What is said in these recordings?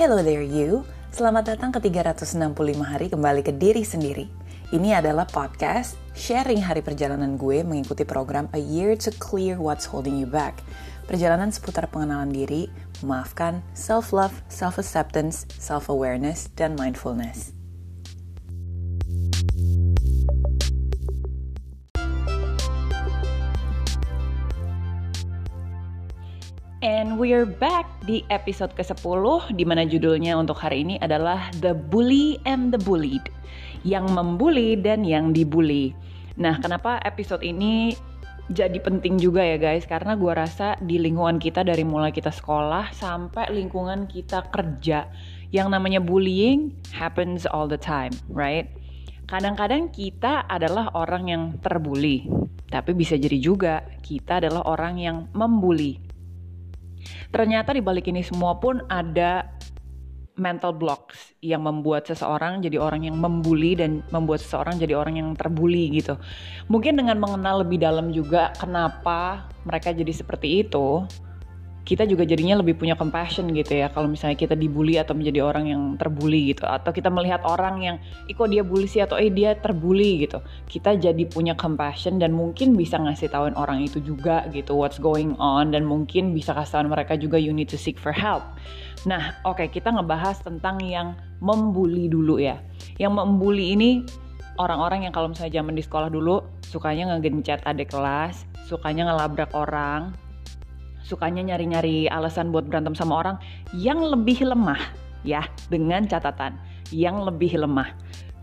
Hello there you, selamat datang ke 365 hari kembali ke diri sendiri. Ini adalah podcast sharing hari perjalanan gue mengikuti program A Year to Clear What's Holding You Back. Perjalanan seputar pengenalan diri, memaafkan, self-love, self-acceptance, self-awareness, dan mindfulness. And we're back di episode ke-10 di mana judulnya untuk hari ini adalah The Bully and the Bullied. Yang membuli dan yang dibully. Nah, kenapa episode ini jadi penting juga ya guys? Karena gue rasa di lingkungan kita dari mulai kita sekolah sampai lingkungan kita kerja, yang namanya bullying happens all the time, right? Kadang-kadang kita adalah orang yang terbully, tapi bisa jadi juga kita adalah orang yang membuli Ternyata di balik ini semua pun ada mental blocks yang membuat seseorang jadi orang yang membuli dan membuat seseorang jadi orang yang terbuli gitu. Mungkin dengan mengenal lebih dalam juga kenapa mereka jadi seperti itu, kita juga jadinya lebih punya compassion gitu ya kalau misalnya kita dibully atau menjadi orang yang terbully gitu. Atau kita melihat orang yang iko dia bully sih? Atau eh dia terbully gitu. Kita jadi punya compassion dan mungkin bisa ngasih tahuin orang itu juga gitu what's going on. Dan mungkin bisa kasih tahu mereka juga you need to seek for help. Nah oke okay, kita ngebahas tentang yang membuli dulu ya. Yang membuli ini orang-orang yang kalau misalnya zaman di sekolah dulu sukanya ngegencet adik kelas sukanya ngelabrak orang sukanya nyari-nyari alasan buat berantem sama orang yang lebih lemah ya dengan catatan yang lebih lemah.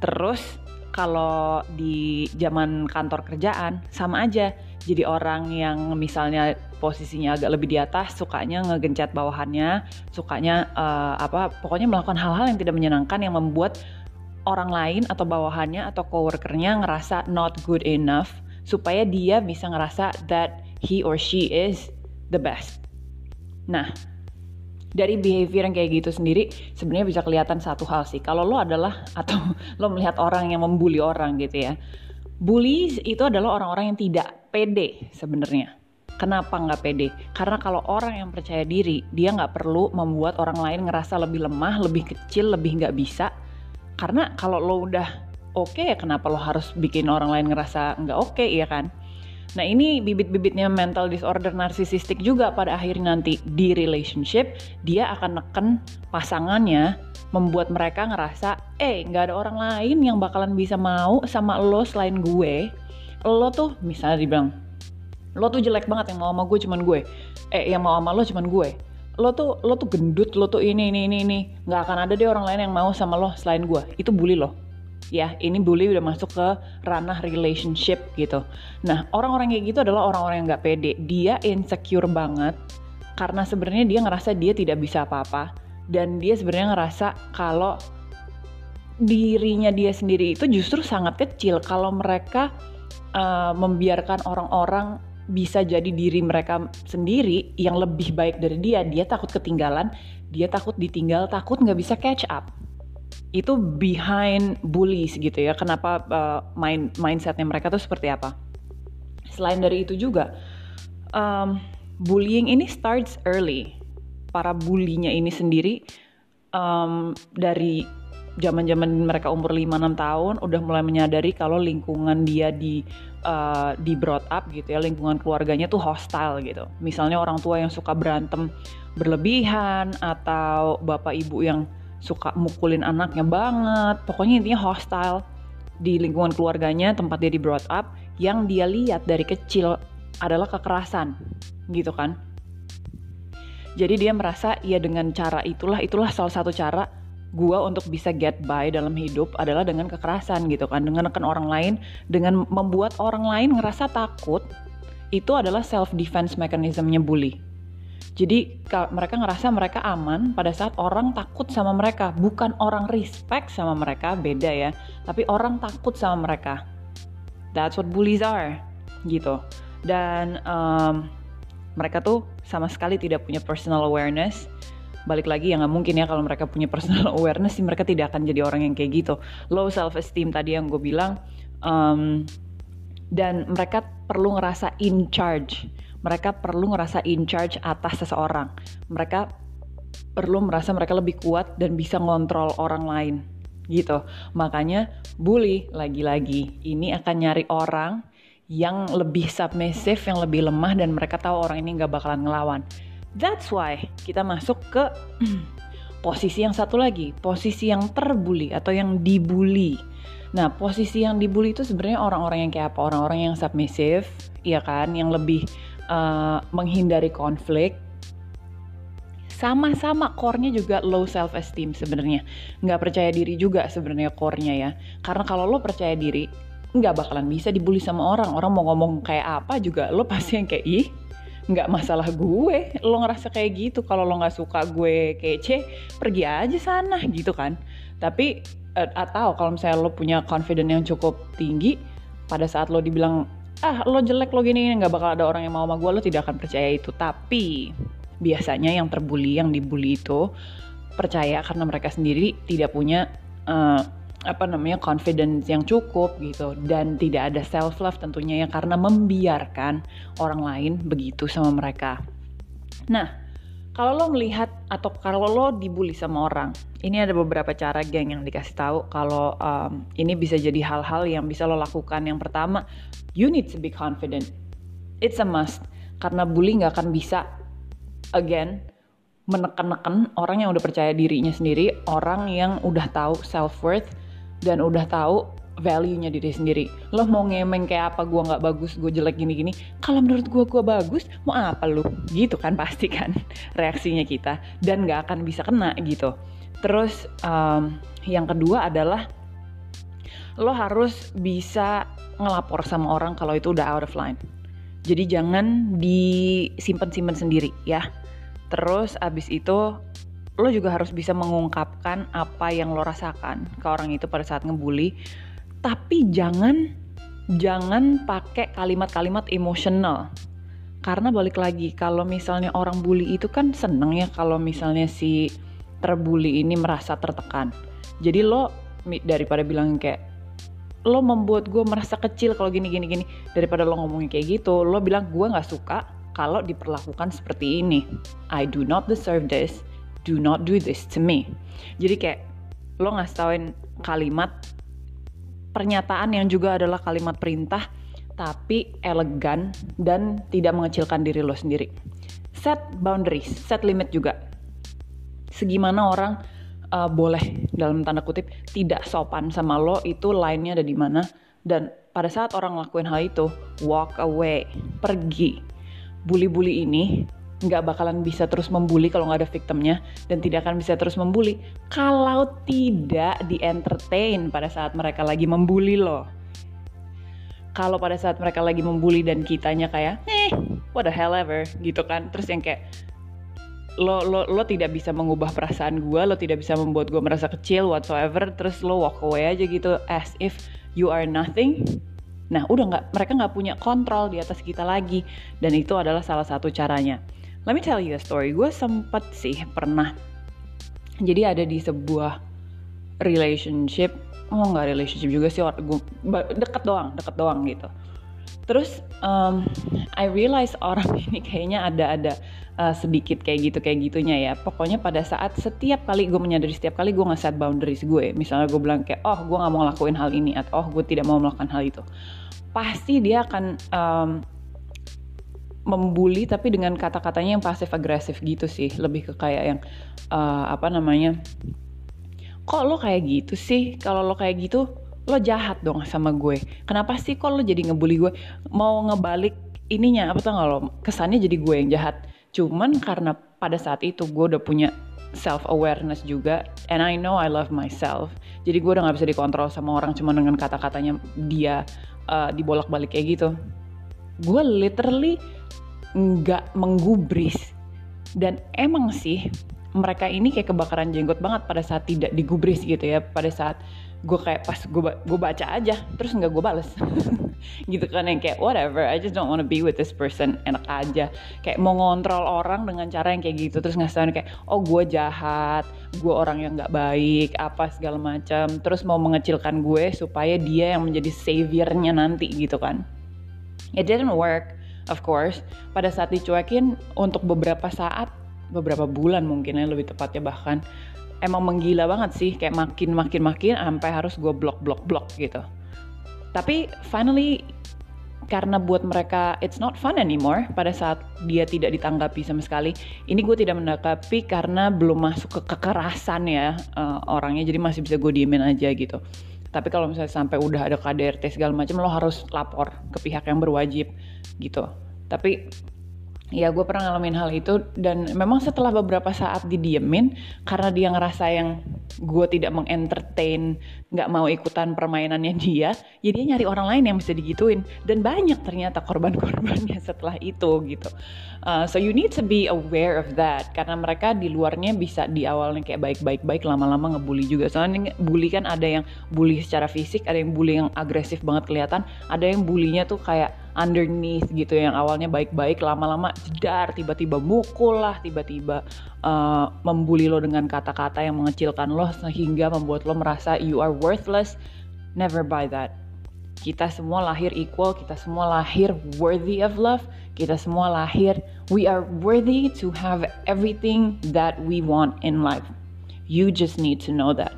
Terus kalau di zaman kantor kerjaan sama aja jadi orang yang misalnya posisinya agak lebih di atas sukanya ngegencet bawahannya sukanya uh, apa pokoknya melakukan hal-hal yang tidak menyenangkan yang membuat orang lain atau bawahannya atau coworkernya ngerasa not good enough supaya dia bisa ngerasa that he or she is the best. Nah, dari behavior yang kayak gitu sendiri sebenarnya bisa kelihatan satu hal sih. Kalau lo adalah atau lo melihat orang yang membuli orang gitu ya. Bullies itu adalah orang-orang yang tidak pede sebenarnya. Kenapa nggak pede? Karena kalau orang yang percaya diri, dia nggak perlu membuat orang lain ngerasa lebih lemah, lebih kecil, lebih nggak bisa. Karena kalau lo udah oke, okay, kenapa lo harus bikin orang lain ngerasa nggak oke, okay, ya kan? Nah ini bibit-bibitnya mental disorder narsisistik juga pada akhirnya nanti di relationship dia akan neken pasangannya membuat mereka ngerasa eh nggak ada orang lain yang bakalan bisa mau sama lo selain gue. Lo tuh misalnya dibilang lo tuh jelek banget yang mau sama gue cuman gue. Eh yang mau sama lo cuman gue. Lo tuh lo tuh gendut lo tuh ini ini ini ini. Nggak akan ada deh orang lain yang mau sama lo selain gue. Itu bully lo ya ini bully udah masuk ke ranah relationship gitu. Nah orang-orang kayak gitu adalah orang-orang yang nggak pede. Dia insecure banget karena sebenarnya dia ngerasa dia tidak bisa apa-apa. Dan dia sebenarnya ngerasa kalau dirinya dia sendiri itu justru sangat kecil. Kalau mereka uh, membiarkan orang-orang bisa jadi diri mereka sendiri yang lebih baik dari dia dia takut ketinggalan. Dia takut ditinggal takut nggak bisa catch up itu behind bullies gitu ya. Kenapa uh, mind mindsetnya mereka tuh seperti apa? Selain dari itu juga um, bullying ini starts early. Para bulinya ini sendiri um, dari zaman-zaman mereka umur 5-6 tahun udah mulai menyadari kalau lingkungan dia di uh, di brought up gitu ya lingkungan keluarganya tuh hostile gitu. Misalnya orang tua yang suka berantem berlebihan atau bapak ibu yang suka mukulin anaknya banget. Pokoknya intinya hostile di lingkungan keluarganya tempat dia di brought up yang dia lihat dari kecil adalah kekerasan gitu kan. Jadi dia merasa ya dengan cara itulah itulah salah satu cara gua untuk bisa get by dalam hidup adalah dengan kekerasan gitu kan. Dengan nekan orang lain dengan membuat orang lain ngerasa takut itu adalah self defense mechanismnya bully jadi mereka ngerasa mereka aman pada saat orang takut sama mereka, bukan orang respect sama mereka, beda ya. Tapi orang takut sama mereka. That's what bullies are, gitu. Dan um, mereka tuh sama sekali tidak punya personal awareness. Balik lagi ya nggak mungkin ya kalau mereka punya personal awareness sih mereka tidak akan jadi orang yang kayak gitu. Low self esteem tadi yang gue bilang. Um, dan mereka perlu ngerasa in charge mereka perlu ngerasa in charge atas seseorang. Mereka perlu merasa mereka lebih kuat dan bisa ngontrol orang lain gitu. Makanya bully lagi-lagi ini akan nyari orang yang lebih submissive, yang lebih lemah dan mereka tahu orang ini nggak bakalan ngelawan. That's why kita masuk ke posisi yang satu lagi, posisi yang terbully atau yang dibully. Nah, posisi yang dibully itu sebenarnya orang-orang yang kayak apa? Orang-orang yang submissive, ya kan, yang lebih uh, menghindari konflik, sama-sama core-nya juga low self esteem sebenarnya. Nggak percaya diri juga sebenarnya core-nya ya. Karena kalau lo percaya diri nggak bakalan bisa dibully sama orang. Orang mau ngomong kayak apa juga lo pasti yang kayak ih nggak masalah gue. Lo ngerasa kayak gitu. Kalau lo nggak suka gue kece pergi aja sana gitu kan. Tapi uh, atau kalau misalnya lo punya confidence yang cukup tinggi pada saat lo dibilang ah lo jelek lo gini nggak bakal ada orang yang mau sama gue lo tidak akan percaya itu tapi biasanya yang terbully, yang dibully itu percaya karena mereka sendiri tidak punya uh, apa namanya confidence yang cukup gitu dan tidak ada self love tentunya ya karena membiarkan orang lain begitu sama mereka. Nah, kalau lo melihat atau kalau lo dibully sama orang, ini ada beberapa cara geng yang dikasih tahu kalau um, ini bisa jadi hal-hal yang bisa lo lakukan. Yang pertama, you need to be confident. It's a must karena bully nggak akan bisa again menekan-nekan orang yang udah percaya dirinya sendiri, orang yang udah tahu self worth dan udah tahu value-nya diri sendiri. Lo mau ngemeng kayak apa gue nggak bagus, gue jelek gini-gini. Kalau menurut gue gue bagus, mau apa lo? Gitu kan pasti kan reaksinya kita dan nggak akan bisa kena gitu. Terus um, yang kedua adalah lo harus bisa ngelapor sama orang kalau itu udah out of line. Jadi jangan disimpan-simpan sendiri ya. Terus abis itu lo juga harus bisa mengungkapkan apa yang lo rasakan ke orang itu pada saat ngebully. Tapi jangan jangan pakai kalimat-kalimat emosional. Karena balik lagi kalau misalnya orang bully itu kan seneng ya kalau misalnya si terbully ini merasa tertekan. Jadi lo daripada bilang kayak lo membuat gue merasa kecil kalau gini gini gini daripada lo ngomongin kayak gitu lo bilang gue nggak suka kalau diperlakukan seperti ini I do not deserve this do not do this to me jadi kayak lo ngasih tauin kalimat pernyataan yang juga adalah kalimat perintah tapi elegan dan tidak mengecilkan diri lo sendiri. Set boundaries set limit juga. Segimana orang uh, boleh dalam tanda kutip tidak sopan sama lo itu lainnya ada di mana. Dan pada saat orang ngelakuin hal itu walk away pergi. Bully-bully ini nggak bakalan bisa terus membuli kalau nggak ada victimnya dan tidak akan bisa terus membuli. Kalau tidak di entertain pada saat mereka lagi membuli lo kalau pada saat mereka lagi membuli dan kitanya kayak eh what the hell ever gitu kan. Terus yang kayak lo lo lo tidak bisa mengubah perasaan gue lo tidak bisa membuat gue merasa kecil whatsoever terus lo walk away aja gitu as if you are nothing. Nah udah nggak mereka nggak punya kontrol di atas kita lagi. Dan itu adalah salah satu caranya let me tell you a story. Gue sempet sih pernah. Jadi ada di sebuah relationship. Oh nggak relationship juga sih gue deket doang deket doang gitu. Terus um, I realize orang ini kayaknya ada ada uh, sedikit kayak gitu kayak gitunya ya. Pokoknya pada saat setiap kali gue menyadari setiap kali gue nge-set boundaries gue misalnya gue bilang kayak oh gue nggak mau ngelakuin hal ini atau oh gue tidak mau melakukan hal itu. Pasti dia akan um, membuli tapi dengan kata-katanya yang pasif agresif gitu sih. Lebih ke kayak yang uh, apa namanya kok lo kayak gitu sih? Kalau lo kayak gitu lo jahat dong sama gue. Kenapa sih kok lo jadi ngebully gue? Mau ngebalik ininya apa tuh kalau kesannya jadi gue yang jahat. Cuman karena pada saat itu gue udah punya self awareness juga and I know I love myself. Jadi gue udah gak bisa dikontrol sama orang cuma dengan kata-katanya dia uh, dibolak-balik kayak gitu. Gue literally nggak menggubris. Dan emang sih mereka ini kayak kebakaran jenggot banget pada saat tidak digubris gitu ya. Pada saat gue kayak pas gue gue baca aja terus nggak gue bales. Gitu kan yang kayak whatever I just don't wanna be with this person enak aja. Kayak mau ngontrol orang dengan cara yang kayak gitu terus ngasih kayak oh gue jahat gue orang yang nggak baik apa segala macam. Terus mau mengecilkan gue supaya dia yang menjadi saviornya nanti gitu kan. It didn't work of course. Pada saat dicuekin untuk beberapa saat beberapa bulan mungkin ya lebih tepatnya bahkan emang menggila banget sih. Kayak makin makin makin sampai harus gue blok blok blok gitu. Tapi finally karena buat mereka it's not fun anymore pada saat dia tidak ditanggapi sama sekali ini gue tidak menanggapi karena belum masuk ke kekerasan ya uh, orangnya. Jadi masih bisa gue diemin aja gitu tapi kalau misalnya sampai udah ada KDRT segala macam lo harus lapor ke pihak yang berwajib gitu. Tapi ya gue pernah ngalamin hal itu dan memang setelah beberapa saat didiemin karena dia ngerasa yang gue tidak mengentertain nggak mau ikutan permainannya dia ya dia nyari orang lain yang bisa digituin. Dan banyak ternyata korban-korbannya setelah itu gitu. Uh, so you need to be aware of that karena mereka di luarnya bisa di awalnya kayak baik-baik baik lama-lama ngebully juga. Soalnya bully kan ada yang bully secara fisik ada yang bully yang agresif banget kelihatan ada yang bullynya tuh kayak underneath gitu yang awalnya baik-baik lama-lama jedar tiba-tiba mukul lah tiba-tiba uh, membuli lo dengan kata-kata yang mengecilkan lo sehingga membuat lo merasa you are worthless. Never buy that. Kita semua lahir equal kita semua lahir worthy of love kita semua lahir we are worthy to have everything that we want in life. You just need to know that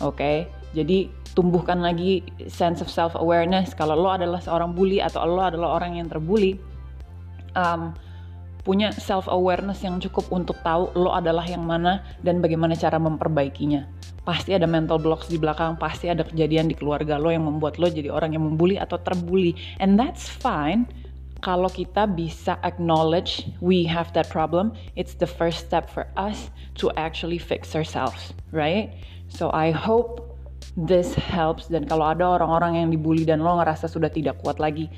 oke okay? jadi tumbuhkan lagi sense of self awareness kalau lo adalah seorang bully atau lo adalah orang yang terbully um, punya self awareness yang cukup untuk tahu lo adalah yang mana dan bagaimana cara memperbaikinya. Pasti ada mental blocks di belakang pasti ada kejadian di keluarga lo yang membuat lo jadi orang yang membuli atau terbully. And that's fine. Kalau kita bisa acknowledge we have that problem, it's the first step for us to actually fix ourselves, right? So I hope this helps. Dan kalau ada orang-orang yang dibully dan lo ngerasa sudah tidak kuat lagi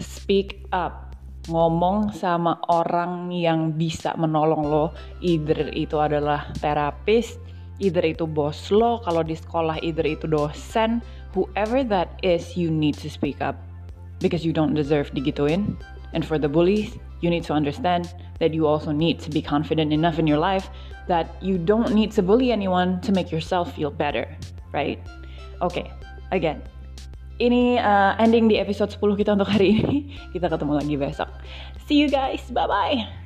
speak up. Ngomong sama orang yang bisa menolong lo. Either itu adalah terapis either itu bos lo kalau di sekolah either itu dosen whoever that is you need to speak up. Because you don't deserve digituin. And for the bullies you need to understand that you also need to be confident enough in your life that you don't need to bully anyone to make yourself feel better right? Oke, okay, again. Ini uh, ending di episode 10 kita untuk hari ini. Kita ketemu lagi besok. See you guys. Bye-bye.